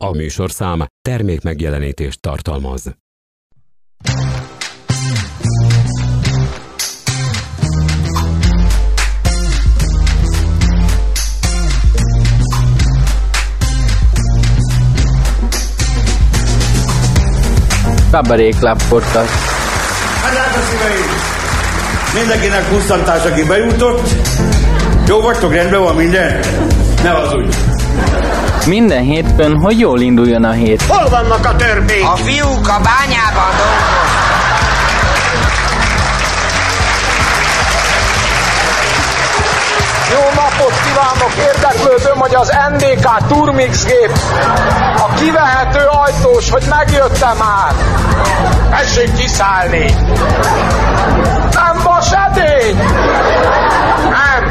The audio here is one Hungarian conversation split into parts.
A műsorszám termék megjelenítést tartalmaz. Kabaré Club Podcast. Hát a szíveim! Mindenkinek pusztantás, aki bejutott. Jó vagytok, rendben van minden? Ne az úgy. Minden hétfőn, hogy jól induljon a hét. Hol vannak a törpék? A fiúk a bányában dolgoznak. Jó napot kívánok! Érdeklődöm, hogy az NDK Turmix gép a kivehető ajtós, hogy megjöttem már. Tessék kiszállni! Nem vas edény!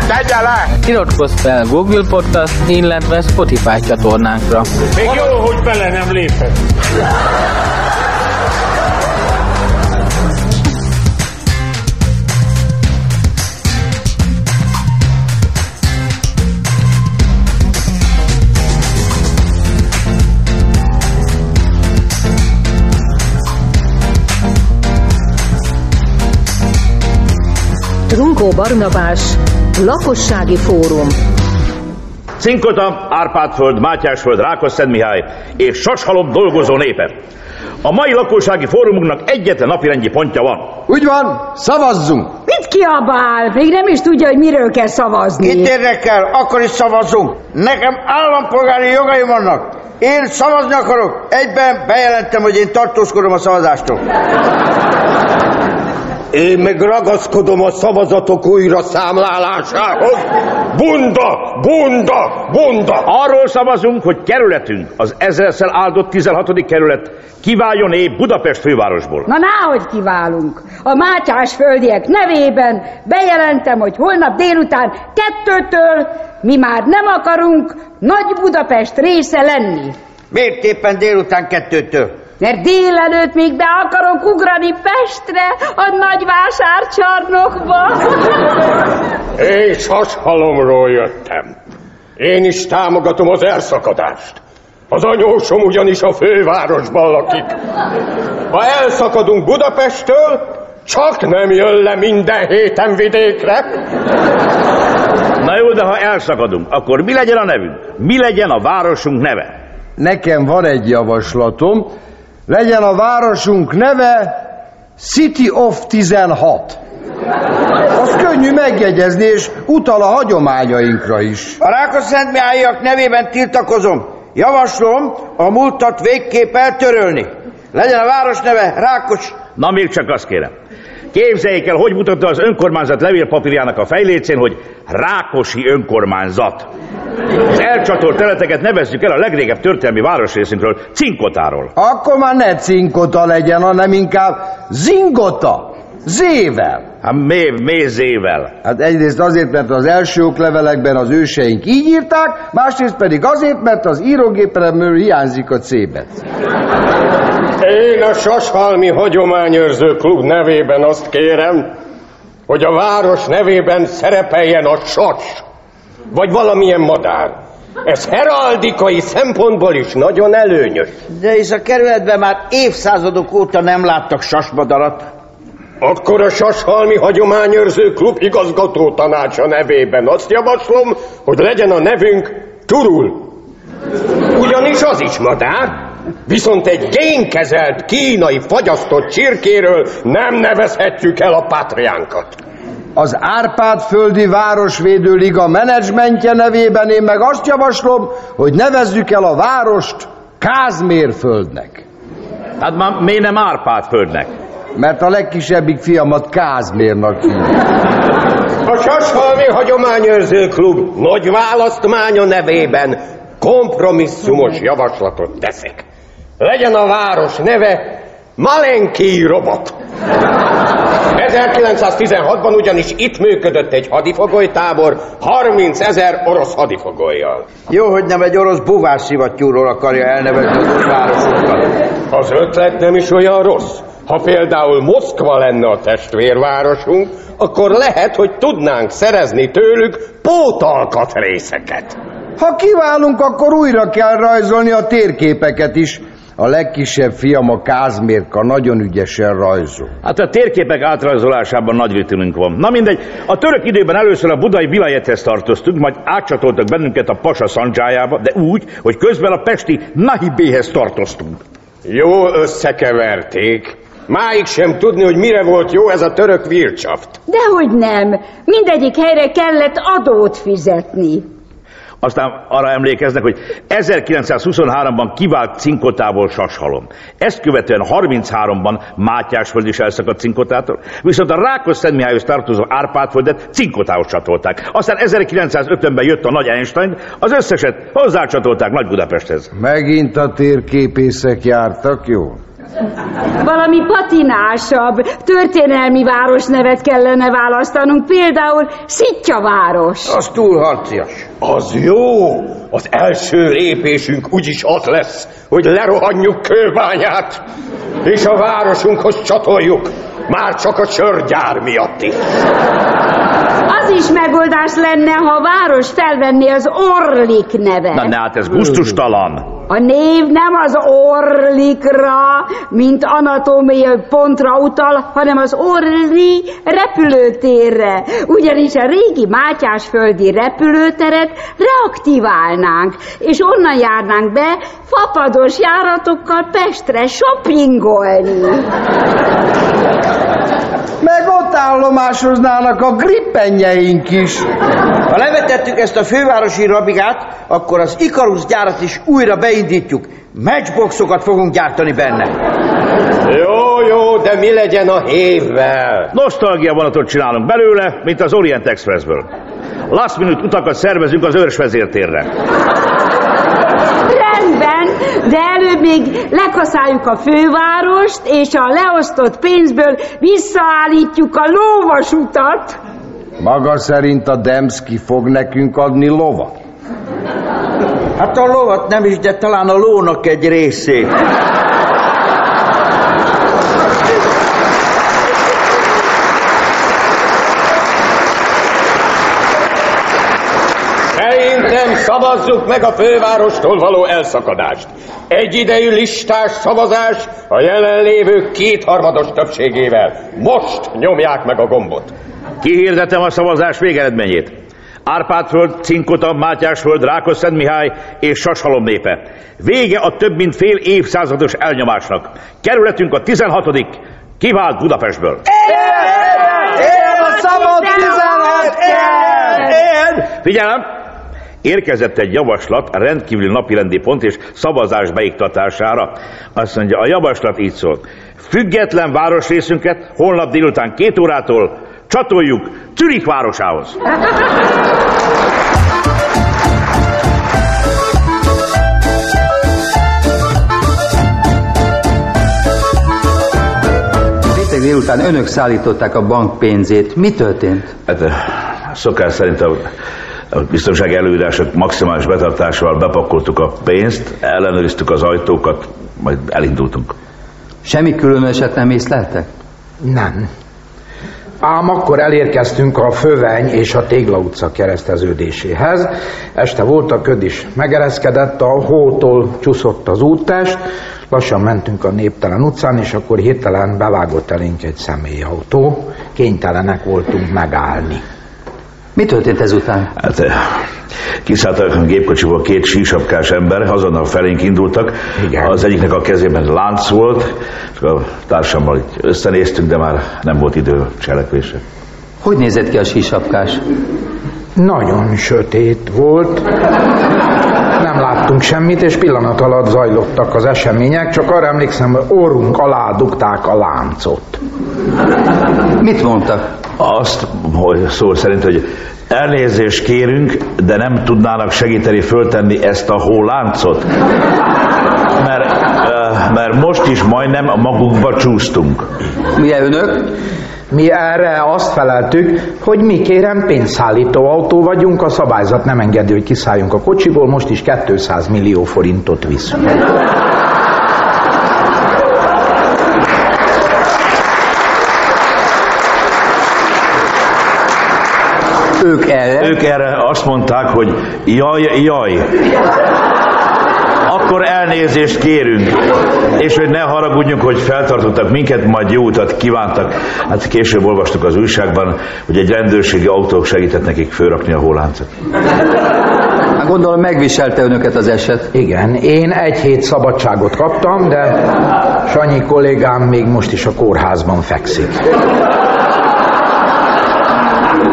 Tegye le! Iratkozz fel Google Podcast, illetve Spotify csatornánkra. Még jó, hogy bele nem lépett. Trunkó Barnabás, Lakossági Fórum. Cinkota, Árpádföld, Mátyásföld, Rákosszentmihály és Sashalom dolgozó népe. A mai lakossági fórumunknak egyetlen napirendji pontja van. Úgy van, szavazzunk! Mit kiabál? Még nem is tudja, hogy miről kell szavazni. Itt érdekel, akkor is szavazzunk. Nekem állampolgári jogaim vannak. Én szavazni akarok. Egyben bejelentem, hogy én tartózkodom a szavazástól. Én meg ragaszkodom a szavazatok újra számlálásához. Bunda, bunda, bunda. Arról szavazunk, hogy kerületünk, az ezerszer áldott 16. kerület kiváljon épp Budapest fővárosból. Na náhogy kiválunk. A Mátyás földiek nevében bejelentem, hogy holnap délután kettőtől mi már nem akarunk Nagy Budapest része lenni. Miért éppen délután kettőtől? Mert délelőtt még be akarok ugrani Pestre, a nagyvásárcsarnokba. Én Sashalomról jöttem. Én is támogatom az elszakadást. Az anyósom ugyanis a fővárosban lakik. Ha elszakadunk Budapesttől, csak nem jön le minden héten vidékre. Na jó, de ha elszakadunk, akkor mi legyen a nevünk? Mi legyen a városunk neve? Nekem van egy javaslatom. Legyen a városunk neve City of 16. Az könnyű megjegyezni, és utal a hagyományainkra is. A Rákosszentmiályiak nevében tiltakozom. Javaslom a múltat végképp eltörölni. Legyen a város neve Rákos. Na még csak azt kérem. Képzeljék el, hogy mutatta az önkormányzat levélpapírjának a fejlécén, hogy Rákosi önkormányzat. Az elcsatolt teleteket nevezzük el a legrégebb történelmi városrészünkről, Cinkotáról. Akkor már ne cinkota legyen, hanem inkább zingota. Zével. Hát mév, mézével. Hát egyrészt azért, mert az első oklevelekben az őseink így írták, másrészt pedig azért, mert az írógépemről hiányzik a cébet. Én a Sashalmi Hagyományőrző Klub nevében azt kérem, hogy a város nevében szerepeljen a sas, vagy valamilyen madár. Ez heraldikai szempontból is nagyon előnyös. De és a kerületben már évszázadok óta nem láttak sasmadarat. Akkor a Sashalmi Hagyományőrző Klub igazgató tanácsa nevében azt javaslom, hogy legyen a nevünk Turul. Ugyanis az is madár, viszont egy génkezelt kínai fagyasztott csirkéről nem nevezhetjük el a pátriánkat. Az Árpád-földi Városvédő Liga menedzsmentje nevében én meg azt javaslom, hogy nevezzük el a várost Kázmérföldnek. Hát már miért nem Árpádföldnek? Mert a legkisebbik fiamat Kázmérnak hívják. A Sashalmi Hagyományőrző Klub nagy választmánya nevében kompromisszumos javaslatot teszek. Legyen a város neve Malenki Robot. 1916-ban ugyanis itt működött egy hadifogolytábor 30 ezer orosz hadifogolyjal. Jó, hogy nem egy orosz buvársivattyúról akarja elnevezni az városunkat. Az ötlet nem is olyan rossz. Ha például Moszkva lenne a testvérvárosunk, akkor lehet, hogy tudnánk szerezni tőlük pótalkat részeket. Ha kiválunk, akkor újra kell rajzolni a térképeket is. A legkisebb fiam a Kázmérka nagyon ügyesen rajzol. Hát a térképek átrajzolásában nagy vitülünk van. Na mindegy, a török időben először a budai vilajethez tartoztunk, majd átcsatoltak bennünket a Pasa szandzsájába, de úgy, hogy közben a pesti Nahibéhez tartoztunk. Jó összekeverték. Máig sem tudni, hogy mire volt jó ez a török vircsaft. Dehogy nem. Mindegyik helyre kellett adót fizetni. Aztán arra emlékeznek, hogy 1923-ban kivált cinkotából sashalom. Ezt követően 33-ban Mátyásföld is elszakadt cinkotától, viszont a Rákos Szentmihályhoz tartozó Árpádföldet cinkotához csatolták. Aztán 1950-ben jött a nagy Einstein, az összeset hozzácsatolták Nagy Budapesthez. Megint a térképészek jártak, jó? Valami patinásabb, történelmi városnevet kellene választanunk, például Szitjaváros. Az túl harcias. Az jó! Az első lépésünk úgyis az lesz, hogy lerohanjuk kőbányát, és a városunkhoz csatoljuk, már csak a sörgyár miatt is. Az is megoldás lenne, ha a város felvenné az Orlik nevet. Na, ne, hát ez gusztustalan. A név nem az Orlikra, mint anatómiai pontra utal, hanem az Orli repülőtérre. Ugyanis a régi Mátyásföldi repülőteret reaktiválnánk, és onnan járnánk be fapados járatokkal Pestre shoppingolni. Meg ott állomásoznának a grippenjeink is. Ha levetettük ezt a fővárosi rabigát, akkor az Ikarus gyárat is újra beindítjuk. Matchboxokat fogunk gyártani benne. Jó, jó, de mi legyen a hévvel? Nostalgia vonatot csinálunk belőle, mint az Orient Expressből. Last minute utakat szervezünk az őrs vezértérre. De előbb még lekaszáljuk a fővárost, és a leosztott pénzből visszaállítjuk a lóvasutat. Maga szerint a Demszki fog nekünk adni lovat? Hát a lovat nem is, de talán a lónak egy részét. Szerintem szavazzuk meg a fővárostól való elszakadást. Egyidejű listás szavazás a jelenlévők kétharmados többségével. Most nyomják meg a gombot. Kihirdetem a szavazás végeredményét. Árpádföld, Cinkota, Mátyásföld, Rákosszentmihály és Sashalom népe. Vége a több mint fél évszázados elnyomásnak. Kerületünk a 16. kivált Budapestből. Él a szabad 16! Figyelem! Érkezett egy javaslat a rendkívüli napirendi pont és szavazás beiktatására. Azt mondja, a javaslat így szól. Független városrészünket holnap délután két órától csatoljuk Zürich városához. Péntek délután önök szállították a bank pénzét. Mi történt? Hát szokás szerint a, a biztonsági előírások maximális betartásával bepakoltuk a pénzt, ellenőriztük az ajtókat, majd elindultunk. Semmi különöset nem észleltek? Nem. Ám akkor elérkeztünk a Föveny és a Tégla utca kereszteződéséhez. Este volt a köd is megereszkedett, a hótól csúszott az úttest, lassan mentünk a néptelen utcán, és akkor hirtelen bevágott elénk egy személyautó. Kénytelenek voltunk megállni. Mi történt ezután? Hát eh, kiszálltak a gépkocsiból két sísapkás ember, azonnal felénk indultak. Igen. Az egyiknek a kezében lánc volt, és a társammal összenéztünk, de már nem volt idő cselekvésre. Hogy nézett ki a sísapkás? Nagyon sötét volt, nem láttunk semmit, és pillanat alatt zajlottak az események, csak arra emlékszem, hogy orrunk alá dugták a láncot. Mit mondtak? Azt, hogy szó szerint, hogy elnézést kérünk, de nem tudnának segíteni föltenni ezt a hóláncot. Mert, eh, mert most is majdnem a magunkba csúsztunk. Milyen önök? Mi erre azt feleltük, hogy mi kérem pénzszállító autó vagyunk, a szabályzat nem engedi, hogy kiszálljunk a kocsiból, most is 200 millió forintot viszünk. Ők erre? Ők erre azt mondták, hogy jaj, jaj. Akkor elnézést kérünk, és hogy ne haragudjunk, hogy feltartottak minket, majd jó utat kívántak. Hát később olvastuk az újságban, hogy egy rendőrségi autó segített nekik fölrakni a hóláncot. Hát gondolom megviselte önöket az eset. Igen, én egy hét szabadságot kaptam, de Sanyi kollégám még most is a kórházban fekszik.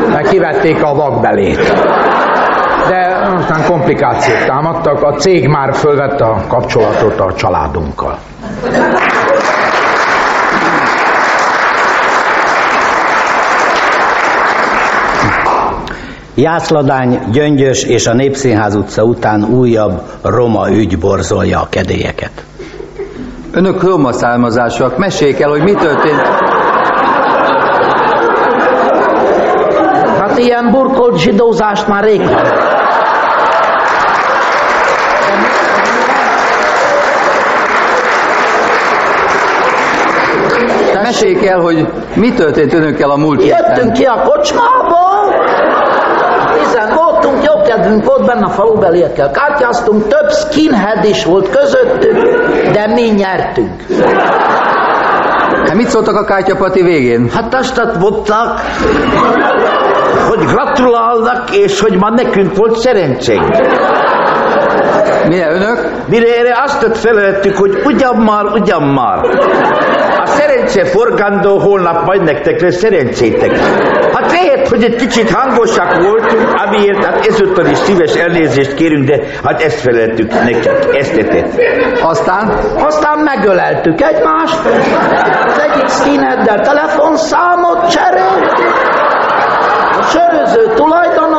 Mert kivették a vakbelét. Aztán komplikációk támadtak, a cég már fölvette a kapcsolatot a családunkkal. Jászladány, Gyöngyös és a Népszínház utca után újabb roma ügy borzolja a kedélyeket. Önök roma származásúak, meséljék el, hogy mi történt. Hát ilyen burkolt zsidózást már rég hallottam. Meséljék el, hogy mi történt önökkel a múlt héten. Jöttünk ki a kocsmából, tizen voltunk, jó kedvünk volt benne a falubeliekkel, kártyáztunk, több skinhead is volt közöttük, de mi nyertünk. Hát mit szóltak a kártyapati végén? Hát azt mondták, hogy gratulálnak, és hogy ma nekünk volt szerencsénk. Mire önök? Mire erre azt feleltük, hogy ugyan már, ugyan már. Szerencse forgandó holnap majd nektek lesz szerencsétek. Hát lehet, hogy egy kicsit hangosak voltunk, amiért hát ezúttal is szíves elnézést kérünk, de hát ezt feleltük nekik, ezt tetett. Aztán? Aztán megöleltük egymást, az egyik színeddel telefonszámot cseréltük, a söröző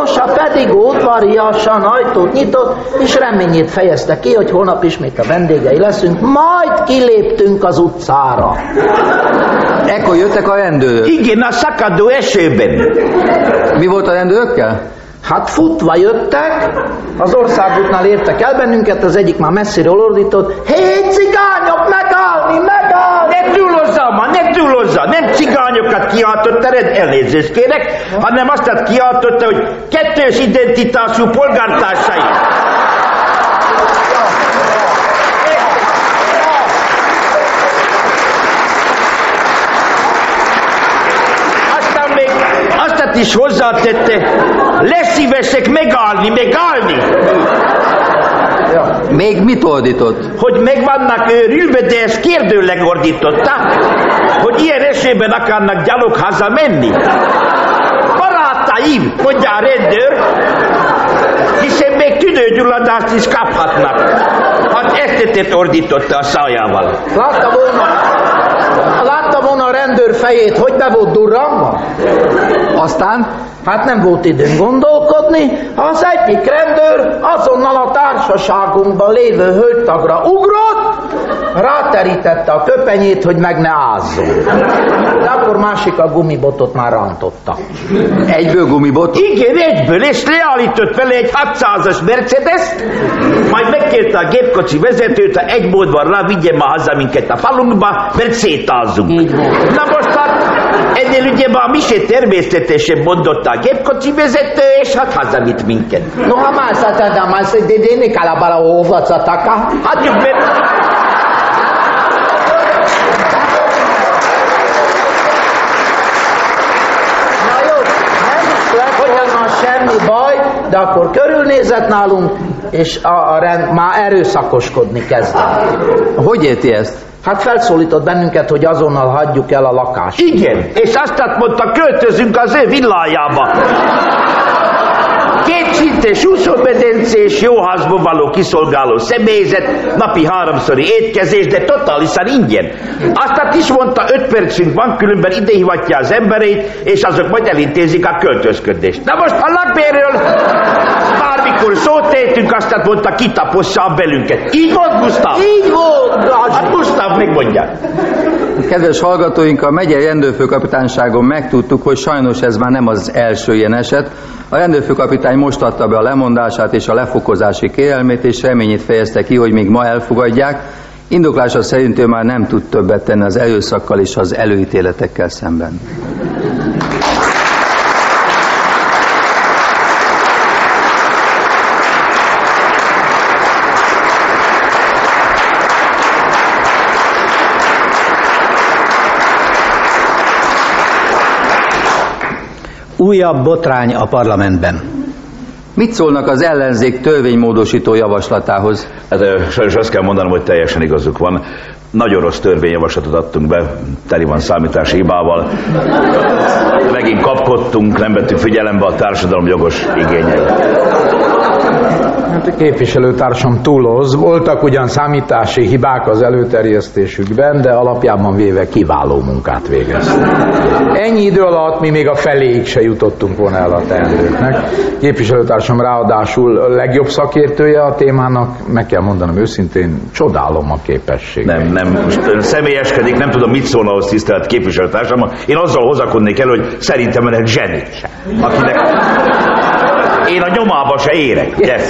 tulajdonosa pedig udvariasan ajtót nyitott, és reményét fejezte ki, hogy holnap ismét a vendégei leszünk, majd kiléptünk az utcára. Ekkor jöttek a rendőrök. Igen, a szakadó esőben. Mi volt a rendőrökkel? Hát futva jöttek, az országútnál értek el bennünket, az egyik már messziről ordított, hé, cigányok, megállni, megállni! Ne túlozza, ma, ne túlozza! Nem cigányokat kiáltotta, red elnézést kérek, hanem azt kiáltotta, hogy kettős identitású polgártársai. Aztán még azt is hozzátette, leszívesek megállni, megállni. Még mit ordított? Hogy meg vannak őrülve, de ezt kérdőleg ordította, hogy ilyen esetben akarnak gyalog haza menni. Barátaim, mondja a rendőr, hiszen még tüdőgyulladást is kaphatnak. Hát ezt ordította a szájával. Látta volna, látta volna a rendőr fejét, hogy be volt durranva? Aztán? Hát nem volt időn gondolkodni, az egyik rendőr azonnal a társaságunkban lévő hölgytagra ugrott, ráterítette a köpenyét, hogy meg ne ázzon. De akkor másik a gumibotot már rántotta. Egyből gumibot? Igen, egyből, és leállított vele egy 600-as mercedes majd megkérte a gépkocsi vezetőt, ha egy módban rá vigye ma haza minket a falunkba, mert szétázzunk. Na most hát ennél ugye már mi se természetesen mondotta a gépkocsi vezető, és hát hazavitt minket. No, ha más de más de de ne calabara o taka. Hagyjuk be, semmi baj, de akkor körülnézett nálunk, és a, a rend már erőszakoskodni kezdett. Hogy érti ezt? Hát felszólított bennünket, hogy azonnal hagyjuk el a lakást. Igen, és azt mondta, költözünk az ő villájába. Kétszintes úszómedencés, jó házból való kiszolgáló személyzet, napi háromszori étkezés, de totálisan ingyen. Azt is mondta, öt percünk van, különben ide hivatja az embereit, és azok majd elintézik a költözködést. Na most a lakbérről bármikor szót tehetünk, azt mondta, kitapossa a belünket. Így volt, Gustav? Így volt, Hát Gustav, megmondja. Kedves hallgatóink, a megyei rendőrfőkapitányságon megtudtuk, hogy sajnos ez már nem az első ilyen eset. A rendőrfőkapitány most adta be a lemondását és a lefokozási kérelmét, és reményét fejezte ki, hogy még ma elfogadják. Indoklása szerint ő már nem tud többet tenni az erőszakkal és az előítéletekkel szemben. Újabb botrány a parlamentben. Mit szólnak az ellenzék törvénymódosító javaslatához? Hát sajnos azt kell mondanom, hogy teljesen igazuk van. Nagyon rossz törvényjavaslatot adtunk be, teli van számítási hibával. Megint kapkodtunk, nem vettük figyelembe a társadalom jogos igényeit. A képviselőtársam túloz. Voltak ugyan számítási hibák az előterjesztésükben, de alapjában véve kiváló munkát végeztek. Ennyi idő alatt mi még a feléig se jutottunk volna el a teendőknek. Képviselőtársam ráadásul legjobb szakértője a témának, meg kell mondanom őszintén, csodálom a képességét. Nem, nem, most ön személyeskedik, nem tudom, mit szólna ahhoz tisztelt képviselőtársam. Én azzal hozakodnék el, hogy szerintem önnek zseni. Akinek én a nyomába se érek. Yes.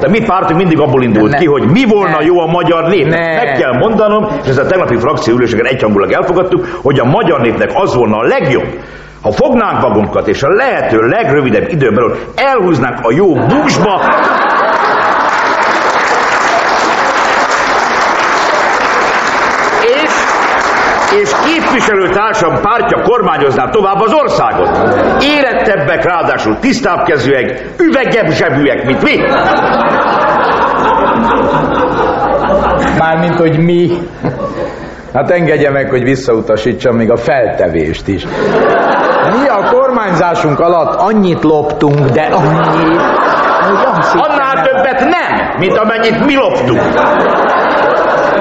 De mi pártunk mindig abból indult Ne. ki, hogy mi volna Ne. jó a magyar nép. Ne. Meg kell mondanom, és ezt a tegnapi frakcióüléseken egyhangulag elfogadtuk, hogy a magyar népnek az volna a legjobb, ha fognánk magunkat, és a lehető legrövidebb időn belül elhúznánk a jó buksba, és és képviselőtársam pártja kormányozná tovább az országot. Érettebbek, ráadásul tisztábbkezűek, üvegebb zsebűek, mint mi. Mármint, hogy mi. Hát engedje meg, hogy visszautasítsam még a feltevést is. Mi a kormányzásunk alatt annyit loptunk, de annyit, hogy Annál nem- többet nem, mint amennyit mi loptunk.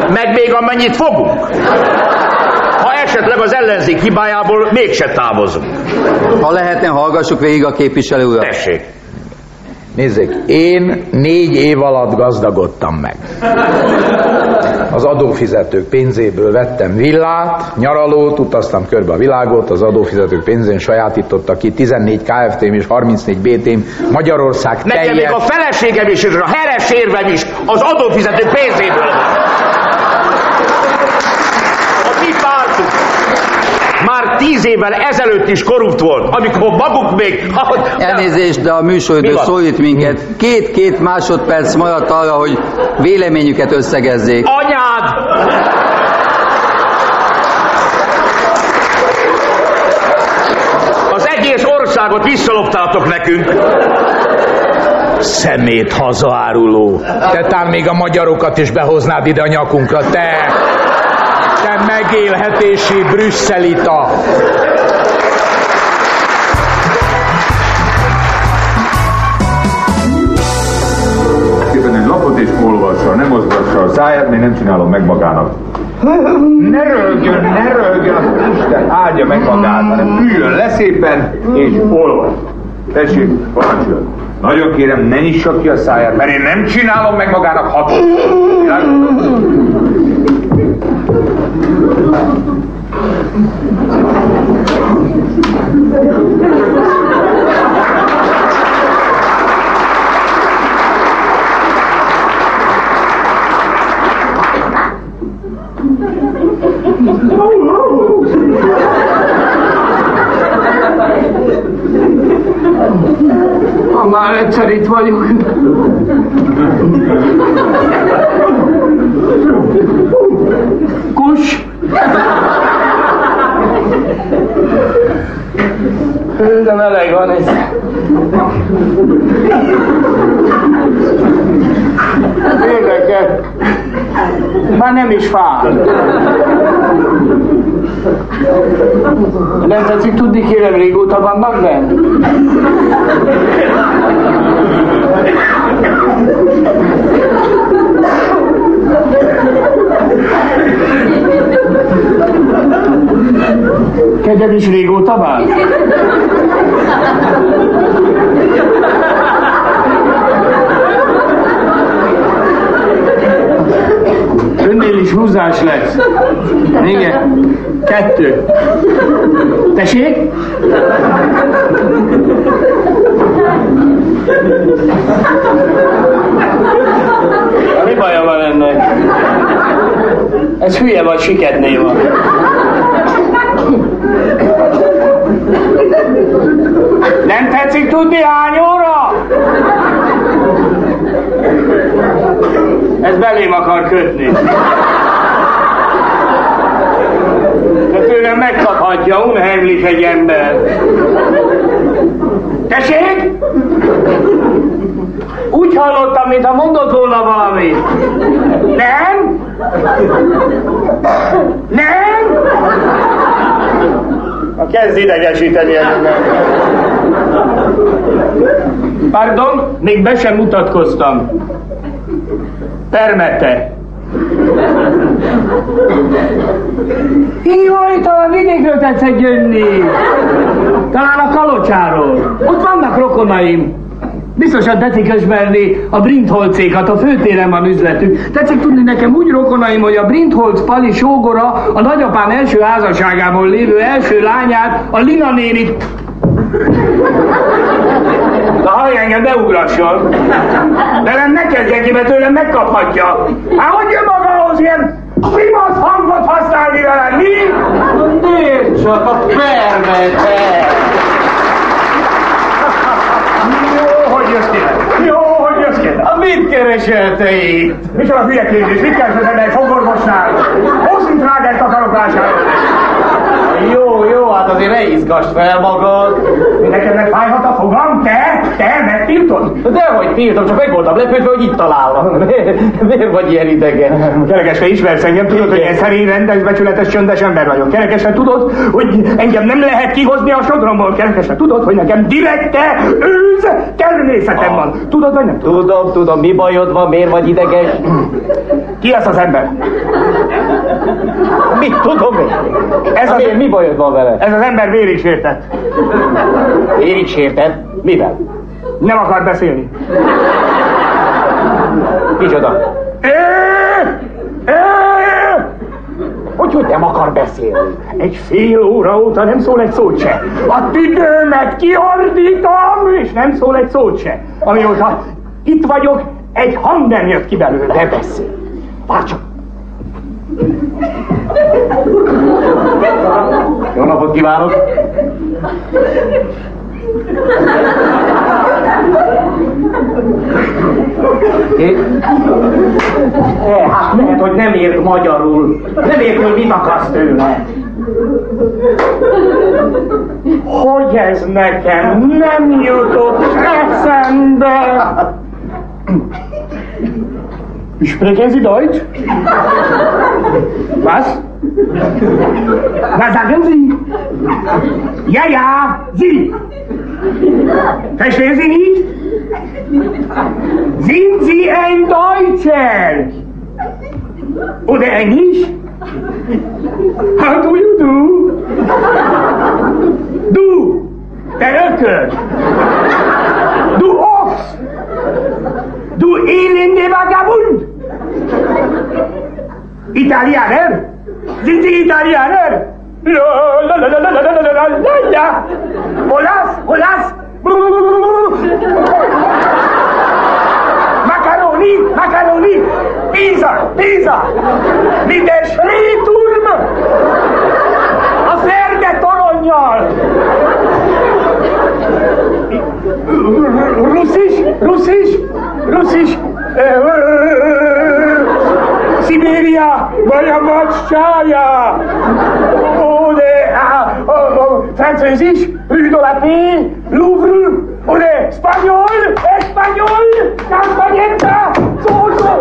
Meg még amennyit fogunk. Esetleg az ellenzék hibájából mégse távozunk. Ha lehetne, hallgassuk végig a képviselő urat. Tessék. Nézzék, én négy év alatt gazdagodtam meg. Az adófizetők pénzéből vettem villát, nyaralót, utaztam körbe a világot, az adófizetők pénzén sajátította ki 14 KFT-m és 34 BT-m Magyarország Nekem teljes... még a feleségem is, és a heres érvem is az adófizető pénzéből van. A mi pártunk már tíz évvel ezelőtt is korrupt volt, amikor maguk még... Elnézést, de a Mi műsoridő van? szólít minket. Két-két másodperc maradt arra, hogy véleményüket összegezzék. Anyád! Az egész országot visszaloptátok nekünk. Szemét hazaáruló. Te tám még a magyarokat is behoznád ide a nyakunkra, te! Te megélhetési brüsszelita! Lapot és olvassa, nem mozgassa a száját, még nem csinálom meg magának. Ne rögjön, ne rögjön, az Isten áldja meg magát, hanem üljön le szépen, és olvas. Tessék, parancsoljon. Nagyon kérem, ne nyissa ki a száját, mert én nem csinálom meg magának hatot. Ha már egyszer itt vagyok. De meleg van itt. Érdekes. Már nem is fáj. Nem tetszik tudni, kérem, régóta vannak bent? Kedved is régóta van? Önnél is húzás lesz. Igen. Kettő. Tessék? Mi baja van ennek? Ez hülye vagy siketné van. Nem tetszik tudni hány óra? Ez belém akar kötni. De tőlem megkaphatja, unheimlich egy ember. Tessék? Úgy hallottam, mintha mondott volna valamit. Nem? Nem? Kezd idegesíteni ez Pardon, még be sem mutatkoztam. Termete. Jaj, talán vidékről tetszett jönni. Talán a Kalocsáról. Ott vannak rokonaim. Biztosan tetszik ismerni a Brindholcékat, a főtéren van üzletük. Tetszik tudni nekem úgy rokonaim, hogy a Brindholc Pali sógora a nagyapám első házasságából lévő első lányát, a Lina nénit... Na hallj engem, ne ugrasson! Velem ne kezdjen ki, mert tőlem megkaphatja. Hát hogy jön magához ilyen primasz hangot használni velem, mi? Miért csak a permete? Jó, hogy jössz ki? Jó, hogy jössz ki? A mit keresel te itt? Micsoda hülye kérdés, mit ember egy fogorvosnál? Hosszú trágert akarok vásárolni. Jó, jó, hát azért ne izgass fel magad. Mi neked megfájhat a fogam? Te? Te megtiltod? Dehogy tiltom, csak meg voltam lepődve, hogy itt találnak. Miért, vagy ilyen idegen? Kerekes, te ismersz engem, tudod, hogy én szerény, rendes, becsületes, csöndes ember vagyok. Kerekesen tudod, hogy engem nem lehet kihozni a sodromból. Kerekesen tudod, hogy nekem direkte őz természetem van. Tudod, vagy nem? Tudom, tudom, mi bajod van, miért vagy ideges? Ki ez az ember? Mit tudom én? Ez az, mi, mi bajod van vele? ez az ember vérig sértett. Érig sértett? Mivel? Nem akar beszélni. Kicsoda? Hogy, hogy nem akar beszélni? Egy fél óra óta nem szól egy szót se. A tüdőmet kiordítom, és nem szól egy szót se. Amióta itt vagyok, egy hang nem jött ki belőle. Ne beszélj. Várj csak. Jó napot kívánok! Eh, hát lehet, hogy nem ért magyarul. Nem ért, hogy mit akarsz tőle. Hogy ez nekem nem jutott eszembe? Sprechen Sie Deutsch? Was? Was sagen Sie? Ja, ja, Sie. Verstehen Sie nicht? Sind Sie ein Deutscher? Oder Englisch? How do you do? Du, der Öckel. Du Ochs. Du elende Vagabund. Italianer? Zinti italianer? Olasz, olasz! macaroni, macaroni, Pizza, pizza! Minden sréturm! A ferde toronnyal! Ruszis, ruszis, ruszis! Sibéria, vagy a macsája. Ó, de, á, ó, ó, francézis, Rue de Louvre, ó, de, spanyol, espanyol, campanyetta, szó, szó,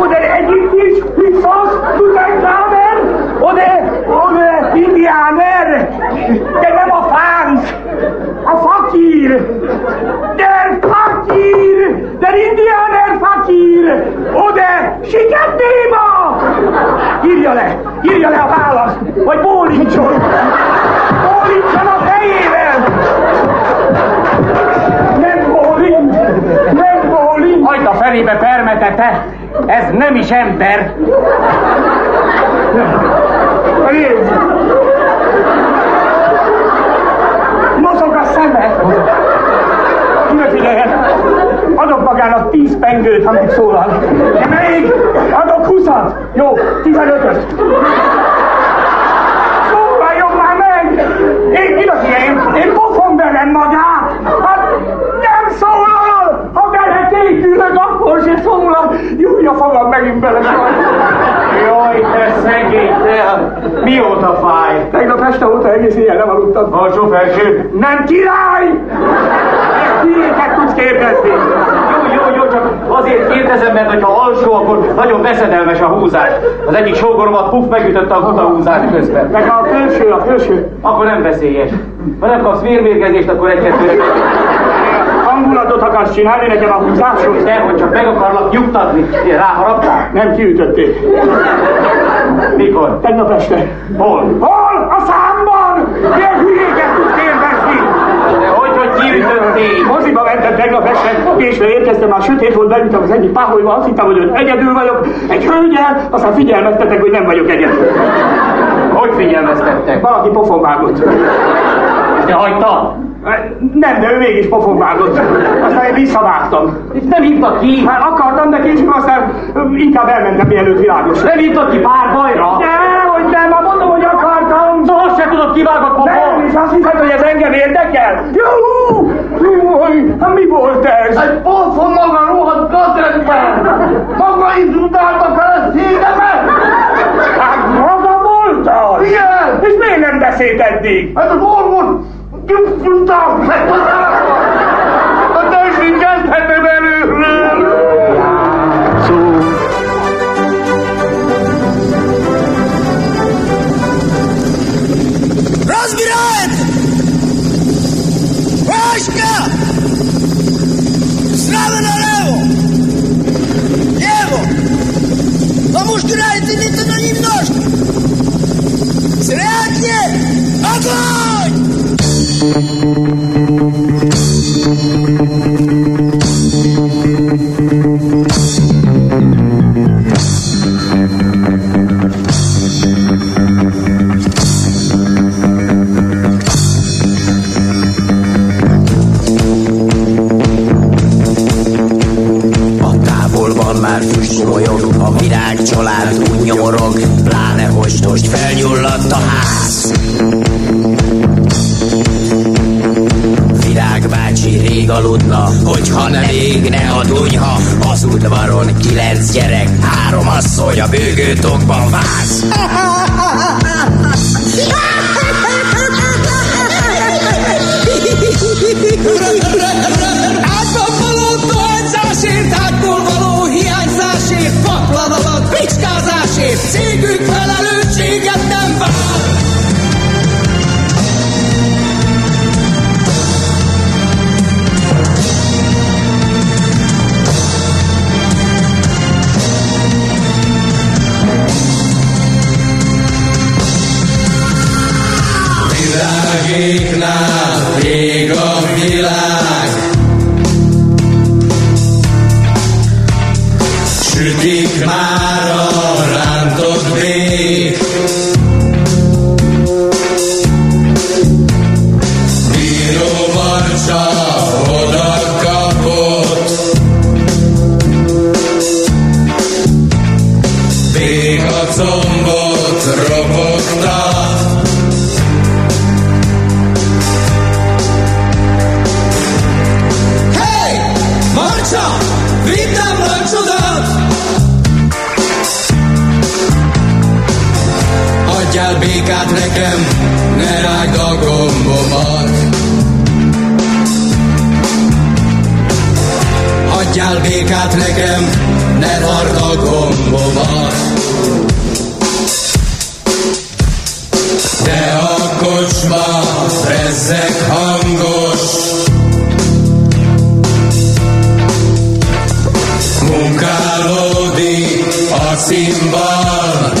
ó, de, egyiptis, Hüssos, Tutankamen, ó, de, ó, de, indiáner, de nem a franc, a fakír, der fakír, der indiáner de, sikettéma! Írja le, írja le a választ, vagy bólítson! Bólítson a fejével! Nem bólint! Nem bólint! Hagyd a felébe permetete! Ez nem is ember! Nézd! Mozog a szeme! Ne figyeljen! Magának tíz pengőt, ha megszólal. De még adok húszat. Jó, tizenötöt. Szólaljon már meg! Én kifigyeljem, én pofon velem magát! Hát nem szólal! Ha beletékülök, akkor se szólal! Júj, a fogam megint bele. Jaj, te szegény, te! Mióta fáj? Tegnap este óta egész éjjel nem aludtam. Alsó felső? Nem király! Kiéket tudsz kérdezni? Jó, jó, jó, csak azért kérdezem, mert hogyha alsó, akkor nagyon veszedelmes a húzás. Az egyik sógoromat puf megütötte a húzás közben. Meg a felső, a felső. Akkor nem veszélyes. Ha nem kapsz vérmérgezést, akkor egy-kettőre hangulatot akarsz csinálni nekem a húzásos? Nem, hogy csak meg akarlak nyugtatni. Ráharaptál? Nem, kiütötték. Mikor? Tegnap este. Hol? Hol? A számban! Milyen hülyéket tudsz kérdezni? De hogy, hogy kiütötték? Moziba mentem tegnap este, és érkeztem, már sötét volt, beültem az egyik páholyba, azt hittem, hogy egyedül vagyok, egy hölgyel, aztán figyelmeztetek, hogy nem vagyok egyedül. Hogy figyelmeztettek? Valaki pofon vágott. Te hagytad? Nem, de ő mégis pofon vágott. Aztán én visszavágtam. Itt nem hívtak ki? Hát akartam, de később aztán inkább elmentem, mielőtt világos. Nem hívtak ki pár bajra? Nem, hogy nem, akartam. Tudod kivágott pofon? Nem, és azt hiszed, hogy ez engem érdekel? Júj, hát mi volt ez? Egy pofon maga rohadt kadretben! Maga is utálta feleségemet! Hát maga voltad? Igen! És miért nem beszélt eddig? Hát az orvos Nyugtam убирает! Васька! Справа налево! Лево! Вам уж играет элита, но немножко! Средний! Огонь! Adjál békát nekem, ne rágd a gombomat. Adjál békát nekem, ne vard a gombomat. De a kocsma rezzek hangos, munkálódik a cimbal.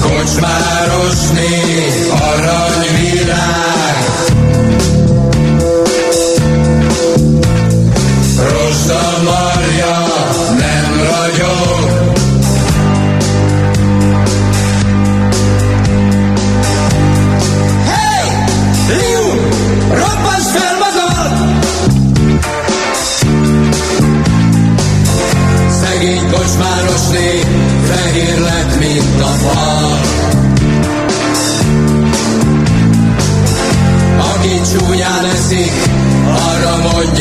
Kocsmárosné aranyvilág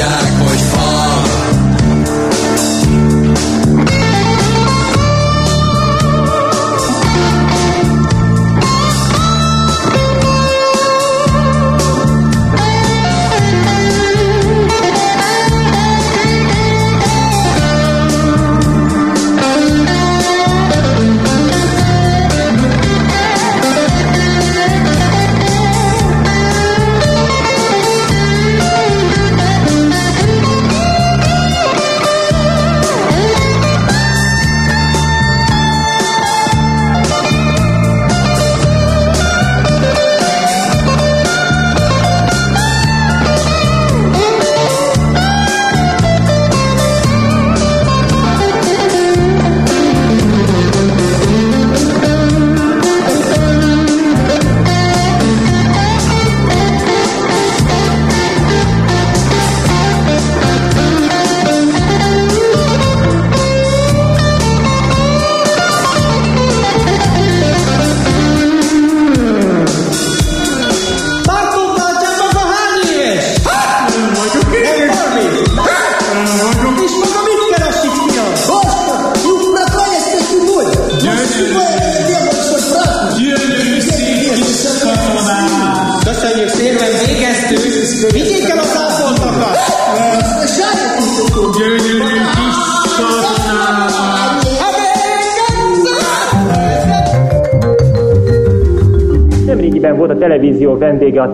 arra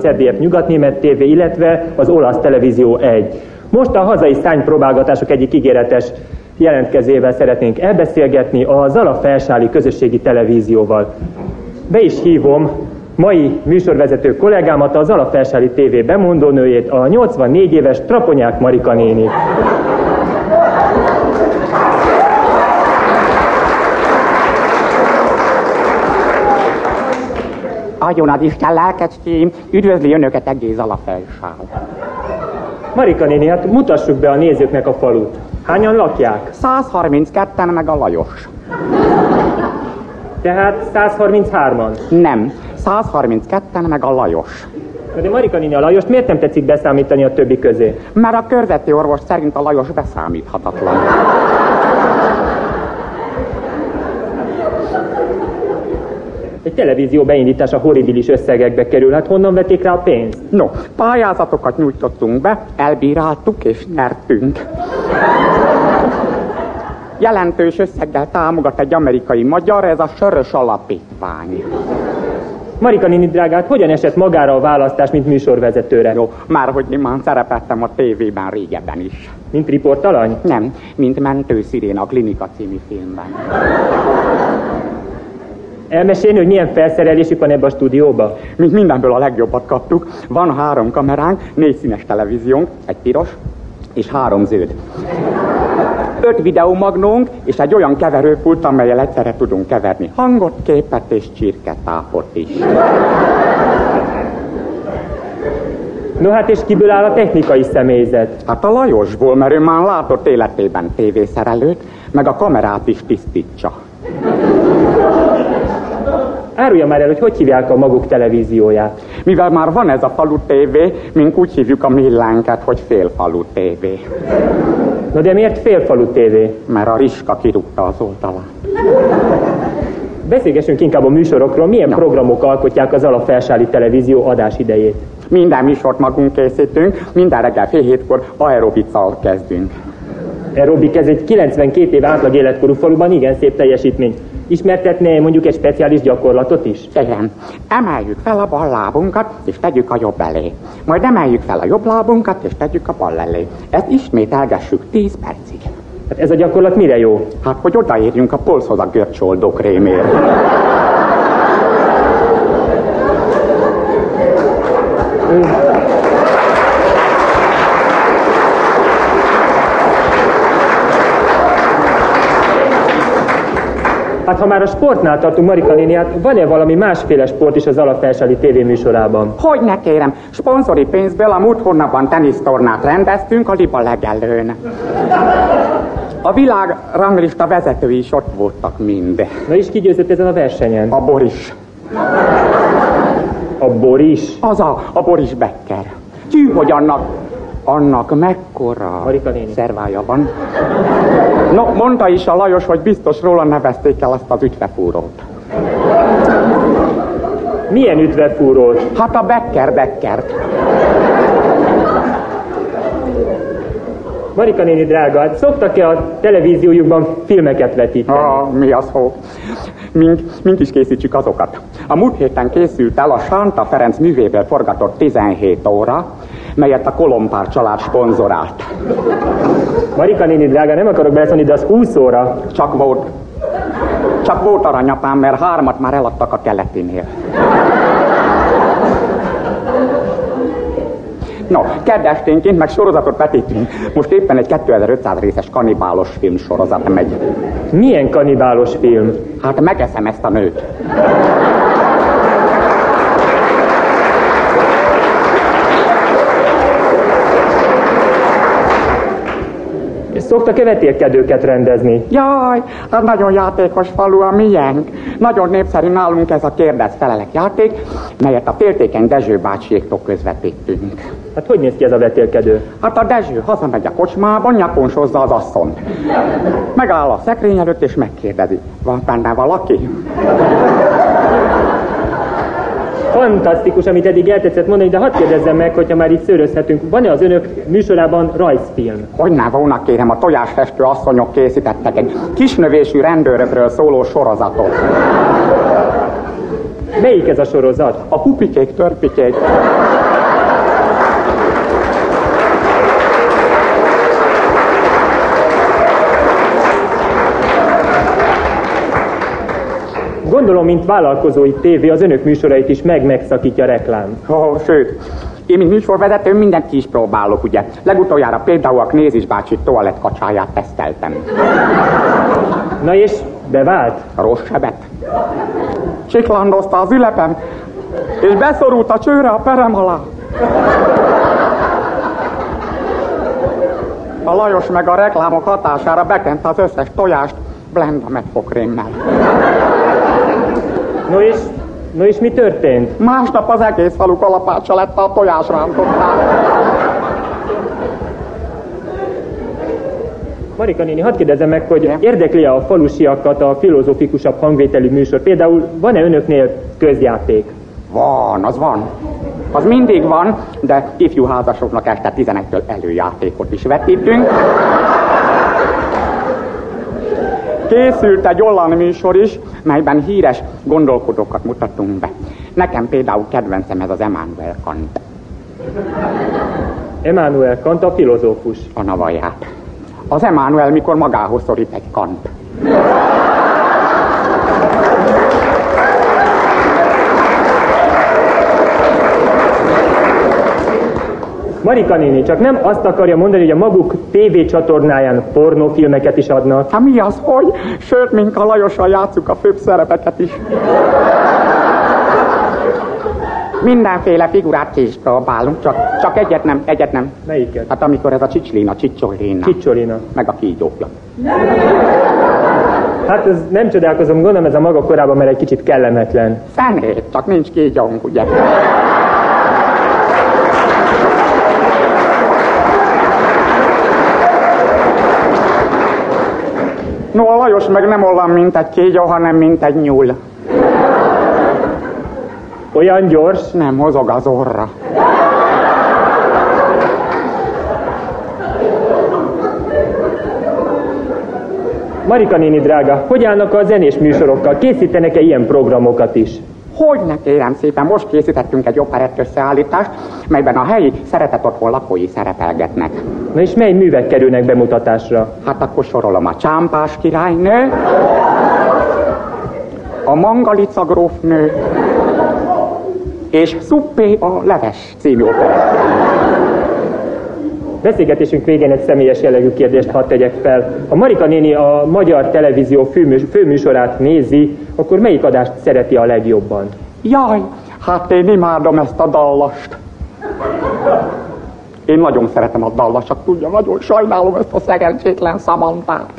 CDF Nyugat-Német TV, illetve az olasz televízió 1. Most a hazai szánypróbálgatások egyik ígéretes jelentkezével szeretnénk elbeszélgetni a Zala Felsáli közösségi televízióval. Be is hívom mai műsorvezető kollégámat, az Zala Felsáli TV bemondónőjét, a 84 éves Traponyák Marika néni. Adjon ad Isten lelkecském, üdvözli önöket egész alapfelsál. Marika néni, hát mutassuk be a nézőknek a falut. Hányan lakják? 132-en meg a Lajos. Tehát 133-an? Nem, 132-en meg a Lajos. De Marika néni, a Lajost miért nem tetszik beszámítani a többi közé? Mert a körzeti orvos szerint a Lajos beszámíthatatlan. Egy televízió beindítása horribilis összegekbe kerül, hát honnan vették rá a pénzt? No, pályázatokat nyújtottunk be, elbíráltuk és nyertünk. Jelentős összeggel támogat egy amerikai magyar, ez a Sörös Alapítvány. Marika néni drágát, hogyan esett magára a választás, mint műsorvezetőre? Jó, már hogy már szerepeltem a tévében régebben is. Mint riportalany? Nem, mint mentőszirén a Klinika című filmben. Elmesélni, hogy milyen felszerelésük van ebbe a stúdióba? Mint mindenből a legjobbat kaptuk. Van három kameránk, négy színes televíziónk, egy piros és három zöld. Öt videomagnónk és egy olyan keverőpult, amelyel egyszerre tudunk keverni hangot, képet és csirketápot is. No hát és kiből áll a technikai személyzet? Hát a Lajosból, mert ő már látott életében tévészerelőt, meg a kamerát is tisztítsa. Árulja már el, hogy hogy hívják a maguk televízióját. Mivel már van ez a falu tévé, mink úgy hívjuk a millánket, hogy félfalu tévé. Na de miért félfalu tévé? Mert a riska kirúgta az oldalát. Beszélgessünk inkább a műsorokról. Milyen no. programok alkotják az alapfelsáli televízió adás idejét? Minden műsort magunk készítünk, minden reggel fél hétkor aerobicsal kezdünk. Aerobik, ez egy 92 év átlag életkorú faluban igen szép teljesítmény. Ismertetné mondjuk egy speciális gyakorlatot is? Igen. Emeljük fel a bal lábunkat, és tegyük a jobb elé. Majd emeljük fel a jobb lábunkat, és tegyük a bal elé. Ezt ismételgessük 10 percig. Hát ez a gyakorlat mire jó? Hát, hogy odaérjünk a polszhoz a görcsoldó krémért. Ha már a sportnál tartunk, Marika néni, hát van-e valami másféle sport is az alapfelseli tévéműsorában? Hogy ne kérem, szponzori pénzből a múlt hónapban tenisztornát rendeztünk a Liba legelőn. A világ ranglista vezetői is ott voltak mind. Na és ki győzött ezen a versenyen? A Boris. A Boris? Az a, a Boris Becker. Tű, hogy annak annak mekkora szervája van. No, mondta is a Lajos, hogy biztos róla nevezték el azt az ütvefúrót. Milyen ütvefúrót? Hát a Becker Beckert. Marika néni drága, hát szoktak-e a televíziójukban filmeket vetíteni? Ah, mi az hó? Mink, mink is készítsük azokat. A múlt héten készült el a Santa Ferenc művéből forgatott 17 óra, melyet a Kolompár család sponzorált. Marika néni drága, nem akarok beleszólni, de az 20 óra. Csak volt. Csak volt aranyapám, mert hármat már eladtak a keletinél. No, kedvesténként meg sorozatot vetítünk. Most éppen egy 2500 részes kanibálos film sorozat megy. Milyen kanibálos film? Hát megeszem ezt a nőt. Szoktak-e vetélkedőket rendezni? Jaj, hát nagyon játékos falu a miénk. Nagyon népszerű nálunk ez a kérdez felelek játék, melyet a féltékeny Dezső bácsiéktól közvetítünk. Hát hogy néz ki ez a vetélkedő? Hát a Dezső hazamegy a kocsmában, nyakonsozza az asszont. Megáll a szekrény előtt és megkérdezi, van benne valaki? Fantasztikus, amit eddig eltetszett mondani, de hadd kérdezzem meg, hogyha már itt szőrözhetünk, van-e az önök műsorában rajzfilm? Hogy ne volna, kérem, a tojásfestő asszonyok készítettek egy kisnövésű rendőrökről szóló sorozatot. Melyik ez a sorozat? A pupikék, törpikék. Gondolom, mint vállalkozói tévé, az önök műsorait is meg-megszakítja a reklám. Ó, sőt, én, mint műsorvezető, mindent ki is próbálok, ugye. Legutoljára például a Knézis bácsi toaletkacsáját teszteltem. Na és bevált? Rossz sebet. Csiklandozta az ülepem, és beszorult a csőre a perem alá. A Lajos meg a reklámok hatására bekent az összes tojást blenda megfokrémmel. No és, no és mi történt? Másnap az egész falu kalapácsa lett a tojásrántottál. Marika néni, hadd kérdezem meg, hogy érdekli -e a falusiakat a filozofikusabb hangvételű műsor? Például van-e önöknél közjáték? Van, az van. Az mindig van, de ifjú házasoknak este 11-től előjátékot is vetítünk. Készült egy olyan műsor is, melyben híres gondolkodókat mutattunk be. Nekem például kedvencem ez az Emmanuel Kant. Emmanuel Kant a filozófus. A navaját. Az Emmanuel, mikor magához szorít egy Kant. Marika néni, csak nem azt akarja mondani, hogy a maguk TV csatornáján pornófilmeket is adnak. Hát mi az, hogy? Sőt, mink a Lajossal játszuk a főbb szerepeket is. Mindenféle figurát ki is próbálunk, csak, csak egyet nem, egyet nem. Melyiket? Hát amikor ez a csicslina, csicsolina. Csicsolina. Meg a kígyókla. Hát ez nem csodálkozom, gondolom ez a maga korában, mert egy kicsit kellemetlen. Fenét, csak nincs kígyónk, ugye? No, a Lajos meg nem olyan, mint egy kígyó, hanem mint egy nyúl. Olyan gyors? Nem, mozog az orra. Marika néni drága, hogy állnak a zenés műsorokkal? Készítenek-e ilyen programokat is? Hogyne kérem szépen, most készítettünk egy operett összeállítást, melyben a helyi szeretet otthon lakói szerepelgetnek. Na és mely művek kerülnek bemutatásra? Hát akkor sorolom a Csámpás királynő, a Mangalica grófnő, és Szuppé a leves című operett. Beszélgetésünk végén egy személyes jellegű kérdést hadd tegyek fel. Ha Marika néni a magyar televízió főműs, főműsorát nézi, akkor melyik adást szereti a legjobban? Jaj, hát én imádom ezt a dallast. Én nagyon szeretem a dallasat, tudja, nagyon sajnálom ezt a szerencsétlen Samantát.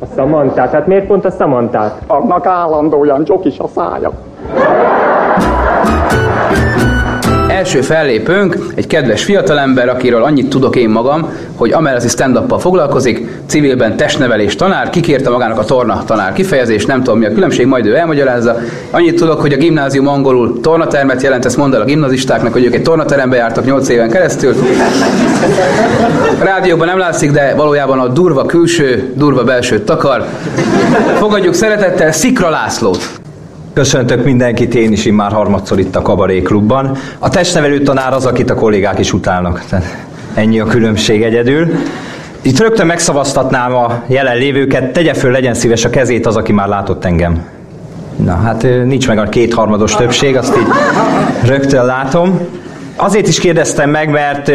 A Samantát? Hát miért pont a Samantát? Annak állandóan csokis a szája. Első fellépőnk egy kedves fiatalember, akiről annyit tudok én magam, hogy amelletti stand foglalkozik, civilben testnevelés tanár, kikérte magának a torna tanár kifejezést, nem tudom mi a különbség, majd ő elmagyarázza. Annyit tudok, hogy a gimnázium angolul tornatermet jelent, ezt mondd el a gimnazistáknak, hogy ők egy tornaterembe jártak 8 éven keresztül. Rádióban nem látszik, de valójában a durva külső, durva belső takar. Fogadjuk szeretettel Szikra Lászlót. Köszöntök mindenkit, én is már harmadszor itt a Kabaré Klubban. A testnevelő tanár az, akit a kollégák is utálnak. Tehát ennyi a különbség egyedül. Itt rögtön megszavaztatnám a jelenlévőket, tegye föl, legyen szíves a kezét az, aki már látott engem. Na, hát nincs meg a kétharmados többség, azt így rögtön látom. Azért is kérdeztem meg, mert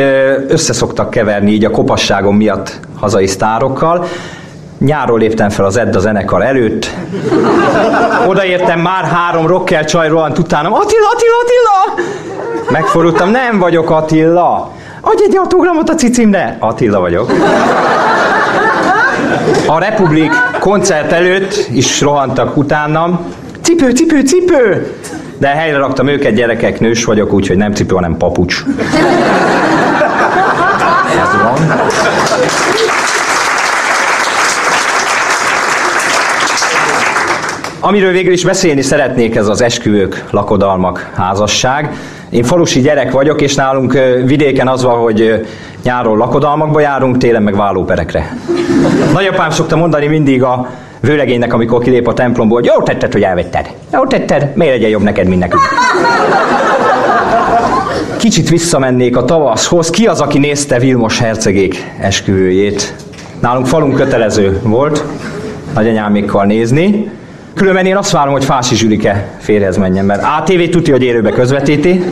összeszoktak keverni így a kopasságom miatt hazai sztárokkal. Nyáról léptem fel az Edda zenekar előtt. Odaértem, már három rocker csaj rohant utánam. Attila, Attila, Attila! Megfordultam, nem vagyok Attila. Adj egy autogramot a cicimre. Attila vagyok. A Republik koncert előtt is rohantak utánam. Cipő, cipő, cipő! De helyre raktam őket, gyerekek, nős vagyok, úgyhogy nem cipő, hanem papucs. Ez van. Amiről végül is beszélni szeretnék, ez az esküvők, lakodalmak, házasság. Én falusi gyerek vagyok, és nálunk vidéken az van, hogy nyáron lakodalmakba járunk, télen meg vállóperekre. Nagyapám szokta mondani mindig a vőlegénynek, amikor kilép a templomból, hogy jó tetted, hogy elvetted. Jó tetted, miért legyen jobb neked, mint nekünk. Kicsit visszamennék a tavaszhoz. Ki az, aki nézte Vilmos hercegék esküvőjét? Nálunk falunk kötelező volt nagyanyámékkal nézni. Különben én azt várom, hogy Fási Zsülike férhez menjen, mert ATV tudja, hogy élőbe közvetíti.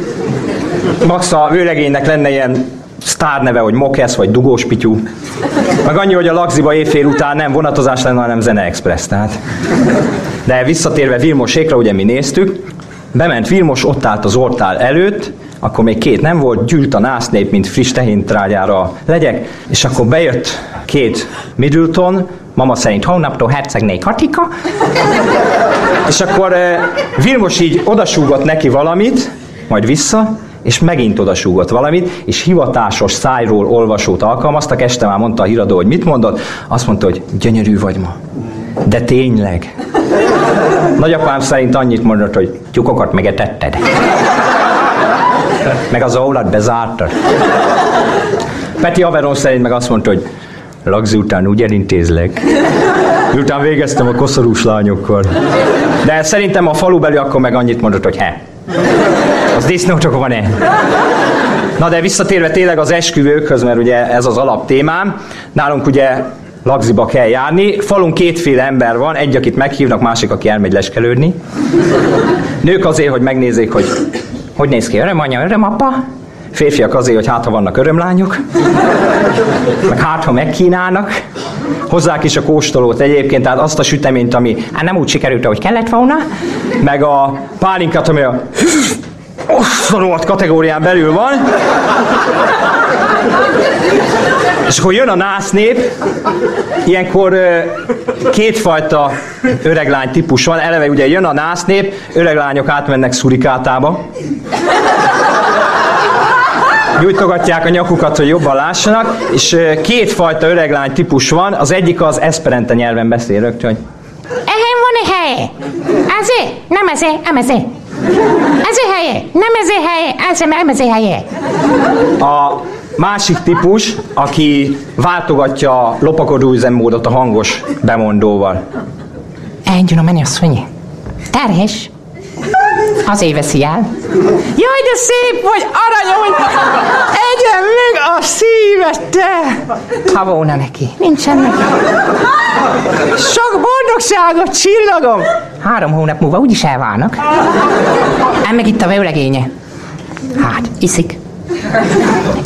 Max a vőlegénynek lenne ilyen sztár neve, hogy Mokesz vagy Dugós Pityú. Meg annyi, hogy a Lagziba évfél után nem vonatozás lenne, hanem Zene Express. Tehát. De visszatérve Vilmosékra, ugye mi néztük, bement Vilmos, ott állt az ortál előtt, akkor még két nem volt, gyűlt a násznép, mint friss tehintrágyára legyek, és akkor bejött két Middleton, mama szerint hónaptól hercegné Katika, és akkor eh, Vilmos így odasúgott neki valamit, majd vissza, és megint odasúgott valamit, és hivatásos szájról olvasót alkalmaztak, este már mondta a híradó, hogy mit mondott, azt mondta, hogy gyönyörű vagy ma. De tényleg. Nagyapám szerint annyit mondott, hogy tyukokat megetetted. Meg az ólat bezártad. Peti Averon szerint meg azt mondta, hogy Lagzi után úgy elintézlek. Miután végeztem a koszorús lányokkal. De szerintem a falubeli akkor meg annyit mondott, hogy he. Az disznócsok van-e? Na de visszatérve tényleg az esküvőkhöz, mert ugye ez az alaptémám. Nálunk ugye Lagziba kell járni. Falun kétféle ember van, egy, akit meghívnak, másik, aki elmegy leskelődni. Nők azért, hogy megnézzék, hogy hogy néz ki öröm anya, öröm apa. Férfiak azért, hogy hát ha vannak örömlányok, meg hát ha megkínálnak. Hozzák is a kóstolót egyébként, tehát azt a süteményt, ami hát nem úgy sikerült, ahogy kellett volna, meg a pálinkát, ami a osztanóat kategórián belül van. És akkor jön a násznép, ilyenkor kétfajta öreglány típus van. Eleve ugye jön a násznép, öreglányok átmennek szurikátába. Nyújtogatják a nyakukat, hogy jobban lássanak, és kétfajta öreglány típus van. Az egyik az esperente nyelven beszél rögtön, hogy Ehem van egy helye. Ezé? Nem ezé, nem ezé. Ezé helye. Nem ezé helye. Ezé, nem ezé helye. A másik típus, aki váltogatja a lopakodó üzemmódot a hangos bemondóval. Engem a mennyasszony. Terhes. Azért veszi el. Jaj, de szép vagy, aranyom, egyen meg a szívet, te! Ha volna neki. Nincsen neki. Sok boldogságot, csillagom! Három hónap múlva úgyis elválnak. Ám meg itt a vőlegénye. Hát, iszik.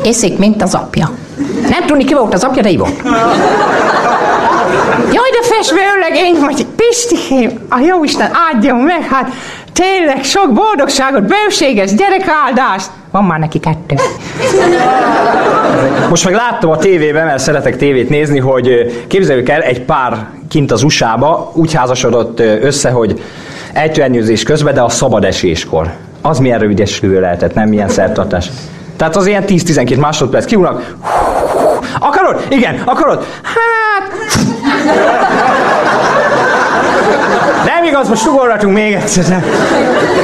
Iszik, mint az apja. Nem tudni, ki volt az apja, de volt. Jaj, de festőlegény vagy, Pistikém, a Jóisten áldjon meg, hát tényleg sok boldogságot, bőséges gyerekáldást. Van már neki kettő. Most meg láttam a tévében, mert szeretek tévét nézni, hogy képzeljük el, egy pár kint az USA-ba úgy házasodott össze, hogy ejtőernyőzés közben, de a szabad eséskor. Az milyen rövid esküvő lehetett, nem milyen szertartás. Tehát az ilyen 10-12 másodperc kiúnak. Akarod? Igen, akarod? Hát... Nem igaz, most ugorhatunk még egyszer.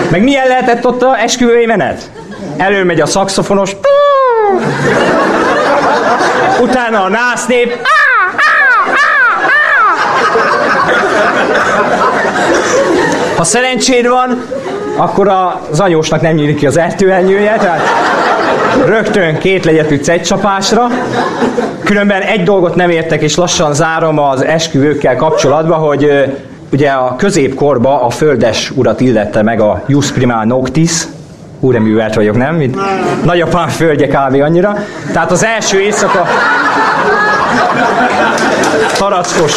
Meg milyen lehetett ott a esküvői menet? Előmegy a szakszofonos. Utána a násznép. Ha szerencséd van, akkor az anyósnak nem nyílik ki az ejtőernyője, tehát rögtön két legyet ütsz egy csapásra. Különben egy dolgot nem értek, és lassan zárom az esküvőkkel kapcsolatban, hogy ugye a középkorba a földes urat illette meg a Jus Prima Noctis, úreművelt vagyok, nem? Mint nagyapám földje kb. annyira. Tehát az első éjszaka tarackos.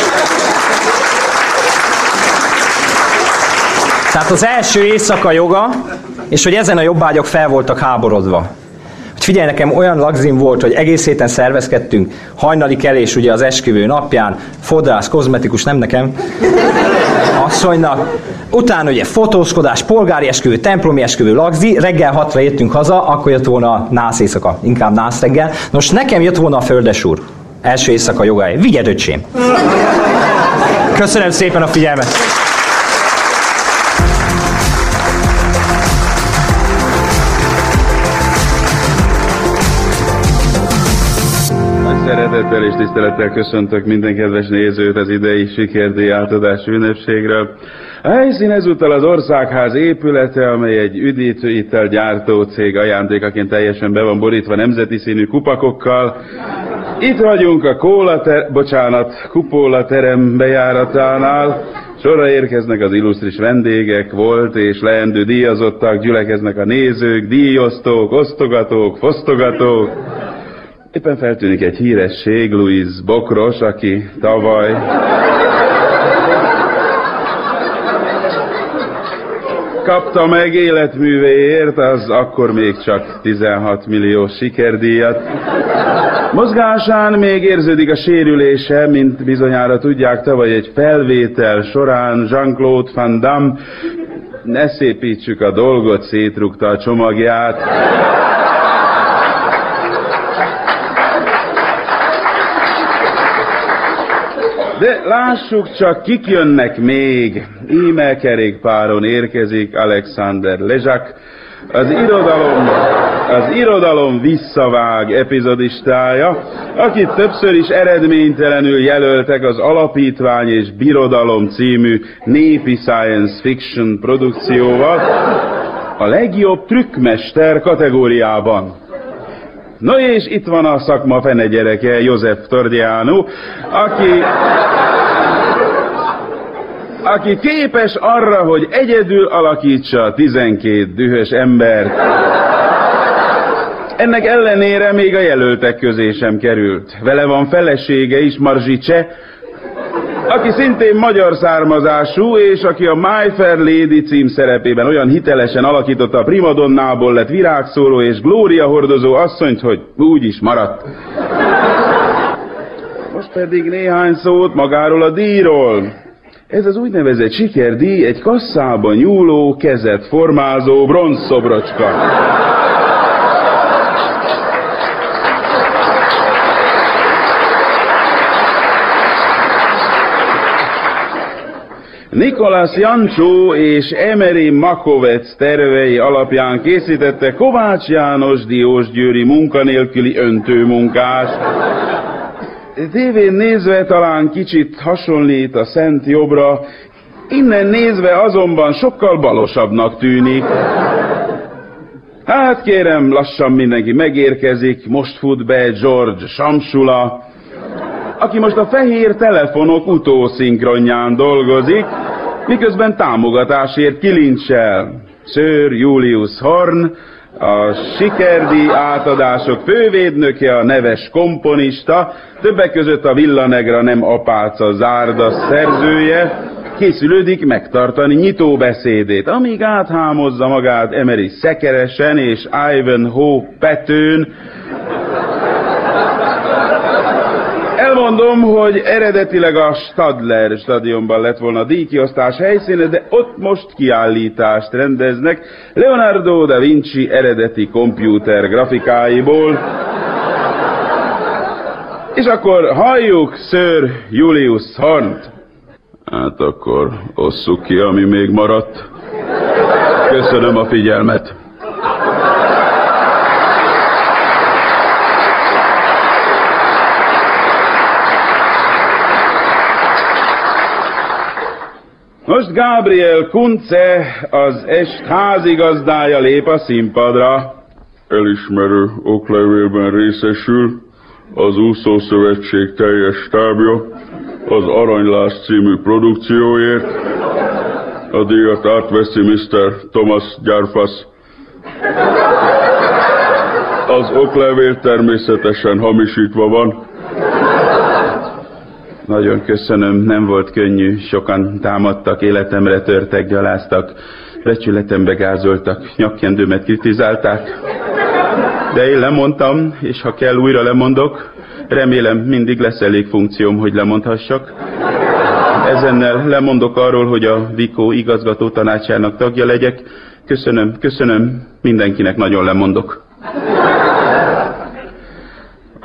Tehát az első éjszaka joga, és hogy ezen a jobbágyok fel voltak háborodva. Hogy figyelj, nekem olyan lagzim volt, hogy egész héten szervezkedtünk, hajnali kelés ugye az esküvő napján, fodrász, kozmetikus, nem nekem, asszonynak, utána ugye fotózkodás, polgári esküvő, templomi esküvő, lagzi, reggel hatra értünk haza, akkor jött volna a nász éjszaka, inkább nász reggel. Nos, nekem jött volna a földes úr, első éjszaka jogája. Vigyed, öcsém! Köszönöm szépen a figyelmet! Szeretettel és tisztelettel köszöntök minden kedves nézőt az idei sikerdíj átadás ünnepségről. A helyszín ezúttal az országház épülete, amely egy üdítőitel gyártó cég ajándékaként teljesen be van borítva nemzeti színű kupakokkal. Itt vagyunk a kóla ter- bocsánat, kupóla terem bejáratánál. Sorra érkeznek az illusztris vendégek, volt és leendő díjazottak, gyülekeznek a nézők, díjosztók, osztogatók, fosztogatók. Éppen feltűnik egy híresség, Louis Bokros, aki tavaly kapta meg életművéért, az akkor még csak 16 millió sikerdíjat. Mozgásán még érződik a sérülése, mint bizonyára tudják, tavaly egy felvétel során Jean-Claude Van Damme ne szépítsük a dolgot, szétrugta a csomagját. De lássuk csak, kik jönnek még. Íme kerékpáron érkezik Alexander Lezsak, az irodalom, az irodalom visszavág epizodistája, akit többször is eredménytelenül jelöltek az Alapítvány és Birodalom című népi science fiction produkcióval, a legjobb trükkmester kategóriában. No és itt van a szakma fene gyereke, József Tordiano, aki, aki képes arra, hogy egyedül alakítsa a 12 dühös embert. Ennek ellenére még a jelöltek közé sem került. Vele van felesége is, Marzsicse, aki szintén magyar származású, és aki a My Fair Lady cím szerepében olyan hitelesen alakította a primadonnából lett virágszóró és glória hordozó asszonyt, hogy úgy is maradt. Most pedig néhány szót magáról a díjról. Ez az úgynevezett sikerdíj egy kasszában nyúló, kezet formázó bronzszobrocska. Nikolas Jancsó és Emery Makovec tervei alapján készítette Kovács János Diósgyőri munkanélküli öntőmunkás. Tévén nézve talán kicsit hasonlít a Szent Jobbra, innen nézve azonban sokkal balosabbnak tűnik. Hát kérem, lassan mindenki megérkezik, most fut be George Samsula, aki most a fehér telefonok utószinkronján dolgozik, miközben támogatásért kilincsel. Sir Julius Horn, a sikerdi átadások fővédnöke, a neves komponista, többek között a Villanegra nem apáca zárda szerzője, készülődik megtartani nyitóbeszédét, amíg áthámozza magát Emery szekeresen és Ivanhoe petőn, Elmondom, hogy eredetileg a Stadler stadionban lett volna a díjkiosztás helyszíne, de ott most kiállítást rendeznek Leonardo da Vinci eredeti kompjúter grafikáiból. És akkor halljuk Sir Julius Hornt. Hát akkor osszuk ki, ami még maradt. Köszönöm a figyelmet. Most Gabriel Kunce, az est házigazdája lép a színpadra. Elismerő oklevélben részesül az Úszó Szövetség teljes stábja az Aranylás című produkcióért. A díjat átveszi Mr. Thomas Gyárfasz. Az oklevél természetesen hamisítva van, Nagyon köszönöm, nem volt könnyű, sokan támadtak, életemre törtek, gyaláztak, becsületembe gázoltak, nyakkendőmet kritizálták. De én lemondtam, és ha kell, újra lemondok. Remélem, mindig lesz elég funkcióm, hogy lemondhassak. Ezennel lemondok arról, hogy a Vikó igazgató tanácsának tagja legyek. Köszönöm, köszönöm, mindenkinek nagyon lemondok.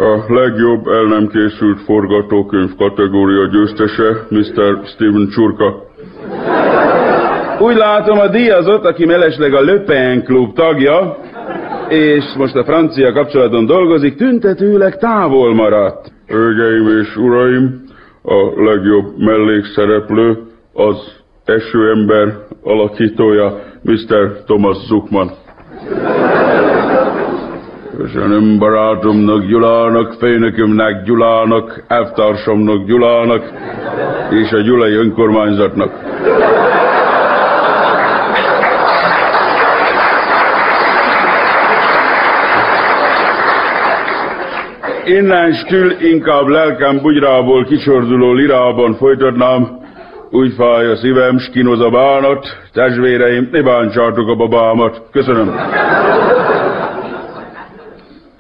A legjobb el nem készült forgatókönyv kategória győztese Mr. Steven Csurka. Úgy látom, a díjazott, aki mellesleg a Le Pen Club tagja, és most a francia kapcsolaton dolgozik, tüntetőleg távol maradt. Hölgyeim és uraim, a legjobb mellékszereplő az esőember alakítója, Mr. Thomas Zuckman. Köszönöm barátomnak Gyulának, főnökömnek Gyulának, elvtársamnak Gyulának és a Gyulai önkormányzatnak. Innenstül inkább lelkem bugyrából kicsorduló lirában folytatnám, úgy fáj a szívem, skinoz a bánat, testvéreim, ne bántsátok a babámat. Köszönöm.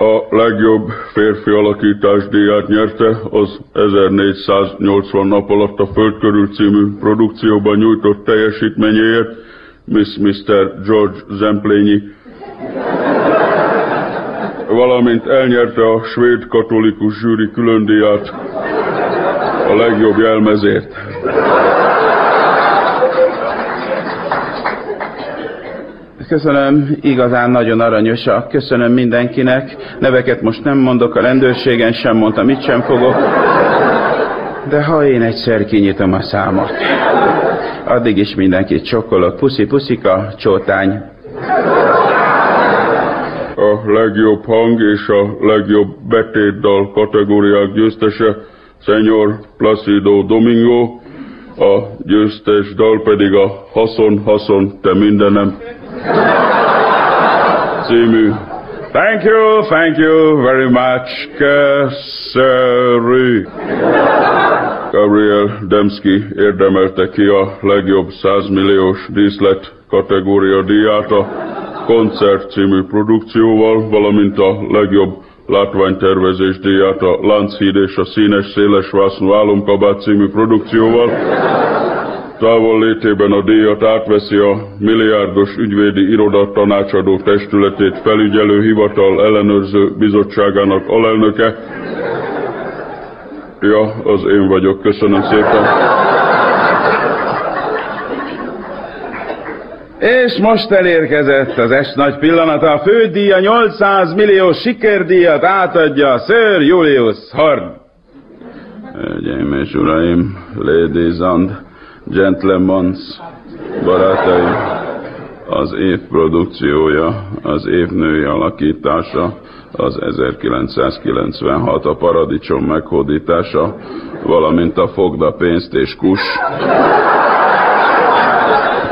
A legjobb férfi alakítás díját nyerte az 1480 nap alatt a Föld körül című produkcióban nyújtott teljesítményéért Miss Mr. George Zemplényi, valamint elnyerte a svéd katolikus zsűri különdíját a legjobb jelmezért. Köszönöm, igazán nagyon aranyosak. Köszönöm mindenkinek. Neveket most nem mondok, a rendőrségen sem mondtam, itt sem fogok. De ha én egyszer kinyitom a számot, addig is mindenkit csokkolok. Puszi, puszika, csótány. A legjobb hang és a legjobb betétdal kategóriák győztese Senyor Placido Domingo, a győztes dal pedig a Haszon, haszon, te mindenem című. Thank you, thank you very much. Köszönjük. Gabriel Demski érdemelte ki a legjobb 100 milliós díszlet kategória díját a Koncert című produkcióval, valamint a legjobb látványtervezés díját a Lánchíd és a Színes Széles Vásznú Álomkabát című produkcióval. Távol létében a díjat átveszi a milliárdos ügyvédi iroda tanácsadó testületét felügyelő hivatal ellenőrző bizottságának alelnöke. Ja, az én vagyok. Köszönöm szépen. És most elérkezett az est nagy pillanata. A fődíja 800 millió sikerdíjat átadja Sir Julius Horn. Hölgyeim és uraim, ladies and gentlemen, barátaim, az év produkciója, az év női alakítása, az 1996 a paradicsom meghódítása, valamint a fogda pénzt és kus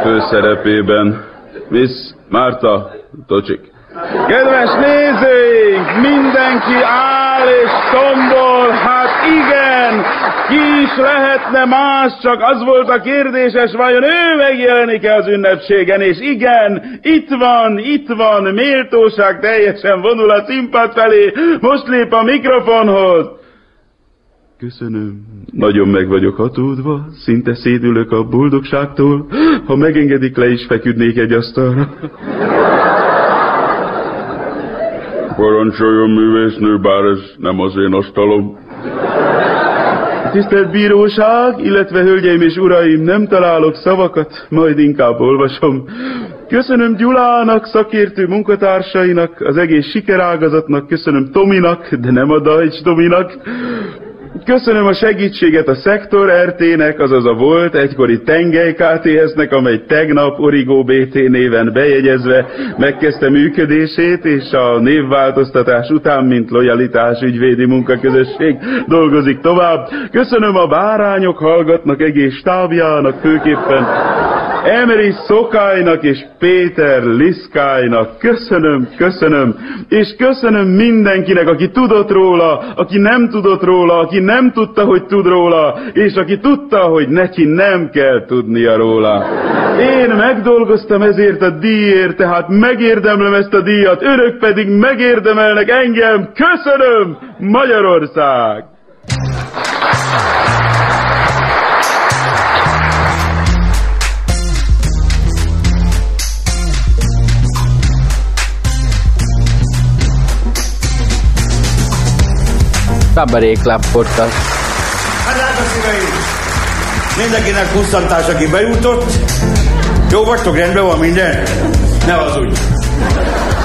főszerepében Miss Márta Tocsik. Kedves nézőink, mindenki áll és tombol, hát igen, ki is lehetne más, csak az volt a kérdéses, vajon ő megjelenik-e az ünnepségen, és igen, itt van, itt van, méltóság teljesen vonul a színpad felé, most lép a mikrofonhoz. Köszönöm. Nagyon meg vagyok hatódva, szinte szédülök a boldogságtól. Ha megengedik, le is feküdnék egy asztalra. Parancsoljon művésznő, bár ez nem az én asztalom. Tisztelt Bíróság, illetve hölgyeim és uraim, nem találok szavakat, majd inkább olvasom. Köszönöm Gyulának, szakértő munkatársainak, az egész sikerágazatnak, köszönöm Tominak, de nem a Dajcs Tominak, Köszönöm a segítséget a Szektor RT-nek, azaz a volt egykori Tengely KTS-nek, amely tegnap Origo BT néven bejegyezve megkezdte működését, és a névváltoztatás után, mint lojalitás ügyvédi munkaközösség dolgozik tovább. Köszönöm a bárányok hallgatnak egész stábjának, főképpen Emery Szokálynak és Péter Liszkálynak. Köszönöm, köszönöm, és köszönöm mindenkinek, aki tudott róla, aki nem tudott róla, aki nem tudta, hogy tud róla, és aki tudta, hogy neki nem kell tudnia róla. Én megdolgoztam ezért a díjért, tehát megérdemlem ezt a díjat, örök pedig megérdemelnek engem. Köszönöm, Magyarország! Cabaret Club Podcast. Hát drága szíveim! Mindenkinek kusztantás, aki bejutott. Jó vagytok, rendben van minden? Ne az úgy.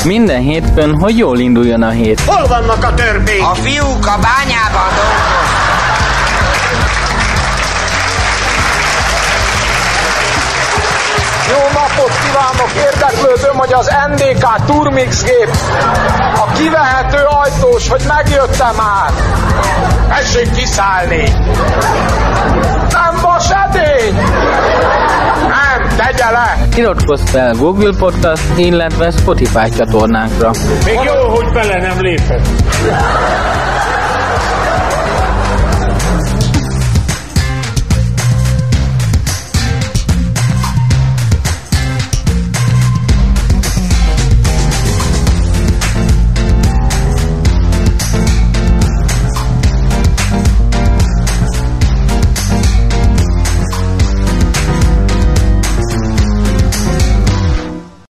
Minden hétfőn, hogy jól induljon a hét. Hol vannak a törpék? A fiúk a bányában dolgoznak. Jó napot kívánok! Érdeklődöm, hogy az NDK Turmix gép a kivehető ajtós, hogy megjötte már. Tessék kiszállni! Nem vas edény! Nem, tegye le! Iratkozz fel Google Podcast, illetve Spotify csatornánkra. Még jó, hogy bele nem lépett.